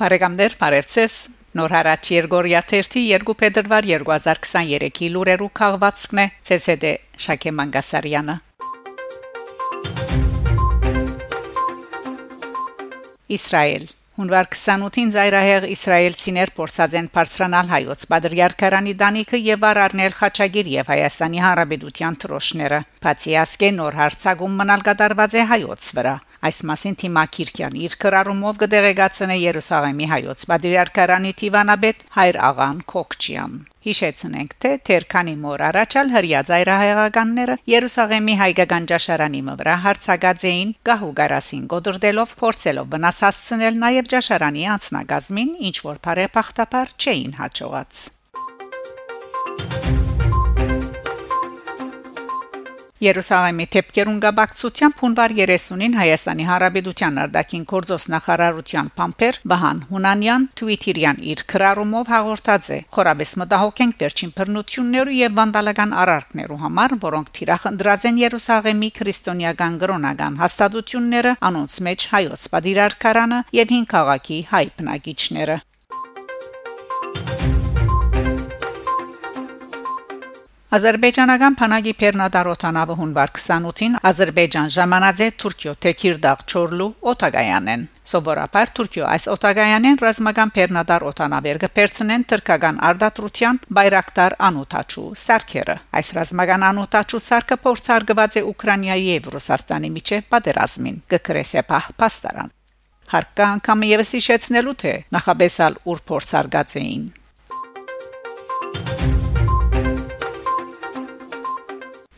Բարեկամներ, բարերձես։ Նոր հարաճ Երգորիա 1-ի 2 փետրվար 2023-ի լուրերու քաղվածքն է ՑՍԴ Շակե Մանգասարյանը։ Իսրայել Հունվար 28-ին զայրահեղ իսրայելցիներ փորձած են բարձրանալ հայոց Բադրիարքարանի դանիքը եւ առառնել Խաչագիր եւ Հայաստանի Հանրապետության թրոշները։ Բացի ասկե նոր հարցակում մնալ կատարված է հայոց վրա։ Այս մասին Թիմա Քիրքյան իր քրարումով կդեղեկացնե Երուսաղեմի հայոց Պատրիարքարանի Տիվանաբեդ Հայր աղան Քոքչյան։ Հիշեցնենք, թե Թերքանի մոր առաջալ հрья ծայրահեղականները Երուսաղեմի հայկական ճաշարանի վրա հարցակած էին գահու գարասին գոդրդելով փորձելով վնաս հասցնել նաև ճաշարանի անձնագազմին, ինչ որ բարեփախտաբար չէին հաջողած։ Երուսաղեմի թեփկերուն գաբակցության փունվար 30-ին Հայաստանի Հանրապետության արտաքին գործոս նախարարության փամփեր Վահան Հունանյան Twitter-յան իր քրարումով հաղորդած է. «Խորաբես մտահոգ ենք վերջին բռնություններու եւ վանդալական արարքներու համար, որոնք թիրախնդրած են Երուսաղեմի քրիստոնեական գրոնական հաստատությունները, անոնց մեջ հայոց պատիրարքարանը եւ հին քաղաքի հայ բնակիչները»։ Ադրբեջանական Փանագի Պերնադարոթանավը հունվար 28-ին Ադրբեջան ժամանած է Թուրքիո Թեքիրդաղ Չորլու օտագայանեն Սովորաբար Թուրքիո այս օտագայանեն ռազմական Պերնադար օտանավեր կպերցնեն թրկական արդատրության բայրակտար անուտաչու սարքերը այս ռազմական անուտաչու սարքը փորձարկված է Ուկրաինայի եւ Ռուսաստանի միջև պատերազմին կկրեսեպա պաստարան Հարկա անգամ եւս հիշեցնելու թե նախաբեսալ ուր փորձարկած էին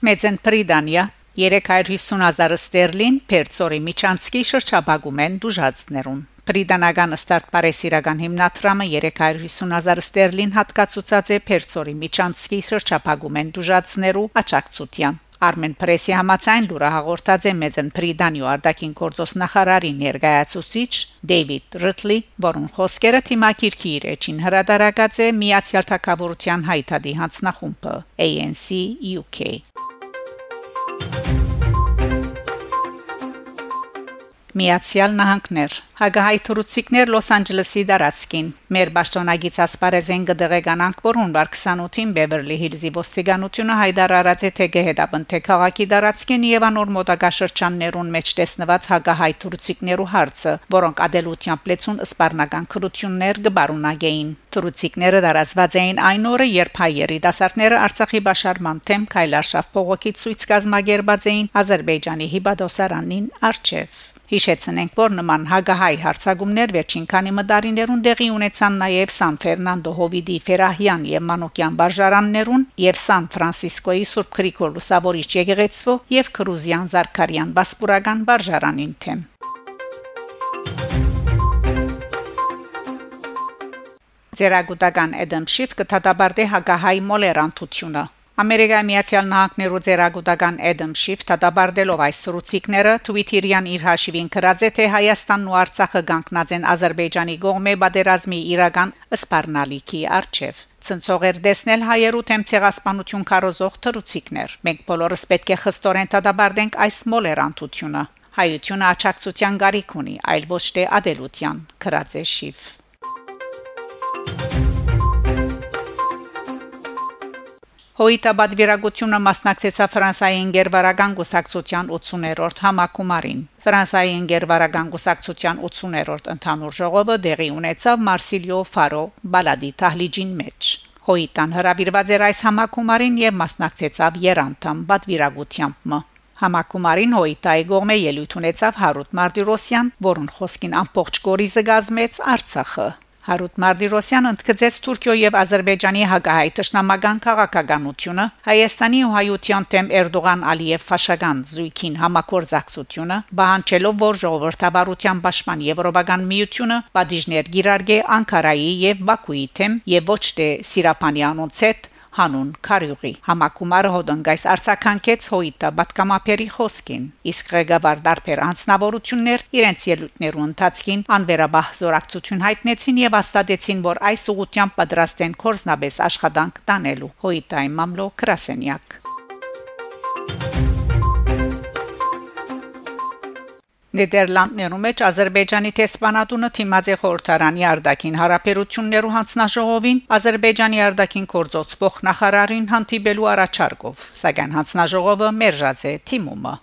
Մեծեն Պրիդանիա 350000 ստերլին Պերցորի Միչանսկի շրջաբագում են դուժածներուն Պրիդանական ստարտ բարեսիրական հիմնադրամը 350000 ստերլին հատկացուցած է Պերցորի Միչանսկի շրջաբագում են դուժածներու աճակցության Armen Press-ի համաձայն լուրը հաղորդած է Մեծն Պրիդանիո արտաքին գործոս նախարարի ներկայացուցիչ Դեյվիդ Ռիթլի, որուն խոսքերը թիմակիրքի իր էջին հրադարակած է Միացյալ Թագավորության հայտարարի հանձնախումբը ANC UK Միացյալ Նահանգներ Հագահայթուրուցիկներ Լոս Անջելեսի դարածքին մեր ճշտոնագից ասպարեզեն գդեղեկանանք որ հունվար 28-ին Բևերլի Հիլզի ոստիկանությունը հայտարարած է թե գեհետապնթե քաղաքի դարածքին եւ անոր մոտակա շրջաններուն մեջ տեսնված հագահայթուրուցիկներու հարցը որոնք ադելության պլեցուն սպառնական քրություններ գբարունագեին Թուրուցիկները դարածված էին այն օրը, երբ հայերի դասարտները Արցախի բաշարման թեմ Քայլարշավ փողոքի ցույց կազմակերպած էին Ադրբեջանի Հիբադոսարանին արչև Հիշեցնենք, որ նման հագահայ հարցագումներ վերջին քանի մդարիներուն դեղի ունեցան նաև Սան Ֆերնանդո Հովիդի Ֆերահյան եւ Մանոկյան բարժարաններուն եւ Սան Ֆրանսիսկոյի Սուրբ Գրիգոր Լուսավորիչ եկեղեցվո եւ Քրուզյան Զարքարյան Բասպուրական բարժարանին թեմ Ձերագուտական Էդեմ Շիֆ կթադաբարտե հագահայ մոլերանտությունը Ամերիկայի Միացյալ Նահանգներու ծերագուտական Adam Schiff դատաբարտելով այս սրուցիկները Twitter-յան իր հաշիվին գրած է թե Հայաստանն ու Արցախը կանգնած են Ադրբեջանի գողմե բادرազմի իրական սպառնալիքի արչև։ Ցնցողեր դեսնել հայերու թեմ ցեղասպանություն կարոզող թրուցիկներ։ Մենք բոլորս պետք է խստորեն դատաբարտենք այս մոլերանտությունը։ Հայությունը աճակցության գարիք ունի, այլ ոչ թե ադելության, գրած է Schiff։ Հոյիտաբադ վիրագությունը մասնակցեցավ Ֆրանսիայի ինգերվարական գուսակցության 80-րդ համակումարին։ Ֆրանսիայի ինգերվարական գուսակցության 80-րդ ընդհանուր ժողովը դեղի ունեցավ Մարսիլիո Ֆարո բալադի թահլիջին մեջ։ Հոյիտան հրավիրված էր այս համակումարին եւ մասնակցեցավ երանդամ բադվիրագությամբ։ Համակումարին հոյիտայի գողմե ելույթ ունեցավ Հարութ Մարտիրոսյան, որուն խոսքին ամբողջ գորիզը գազմեց Արցախը։ Հարութ Մարտիրոսյանը ընդգծեց Թուրքիո եւ Ադրբեջանի հակահայ ճշնամական քաղաքականությունը, Հայաստանի ու Հայության թեմ Էրդողան Ալիև ֆաշական զույգին համակորձակցությունը, բանջելով որ ժողովրդավարության պաշտպան Եվրոպական միությունը պատիժներ գիրարգե Անկարայի եւ Բաքուի թեմ եւ ոչ թե Սիրապանյանոնց հետ հանուն Կարյուղի համակումարը հոդնգայս արցականքեց հոյիտը բատկամապերի խոսքին իսկ ղեկավար դարբեր անձնավորություններ իրենց ելույթներու ընթացքին անվերաբահ զորակցություն հայտնեցին եւ հաստատեցին որ այս ուղությամբ պատրաստ են կորզնաբես աշխատանք տանելու հոյիտայի մամլո Կրասենյակ Նեդերլանդներում մեջ Ադրբեջանի տեսփանատունը թիմաձե խորհրդարանի արտաքին հարաբերություններու հանձնաժողովին Ադրբեջանի արտաքին գործոց փոխնախարարին հանդիպելու առաջարկով, սակայն հանձնաժողովը մերժած է թիմումը։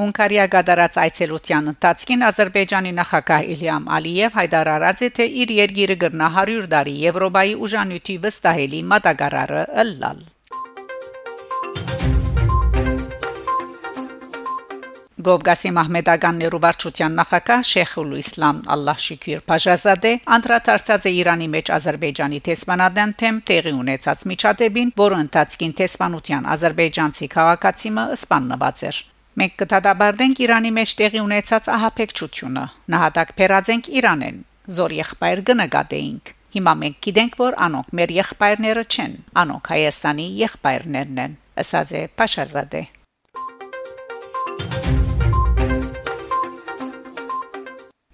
Հունգարիա գդարած այցելության ընթացքին Ադրբեջանի նախագահ Իլյամ Ալիև հայտարարած է թե իր երկիրը գրնա 100 տարի Եվրոպայի ուժանյութի վստահելի մատակարարը ըլլալ։ Գովգասի Մահմեդականներու վարչության նախակահ Շեխուլ Իսլամ Ալլահ Շիկիր Փաշազադե անդրադարձած է Իրանի մեջ Ադրբեջանի տեսփանադան թեմ տեղի ունեցած միջադեպին, որը ընթացքին տեսփանության ադրբեջանցի քաղաքացիմը սպաննված էր։ Մենք կդադարենք Իրանի մեջ տեղի ունեցած ահապեկչությունը։ Նահատակ փերածենք Իրանեն, զոր եղբայր կնկատեինք։ Հիմա մենք գիտենք, որ անոնք մեր եղբայրները չեն, անոնք Հայաստանի եղբայրներն են, ասաց է Փաշազադե։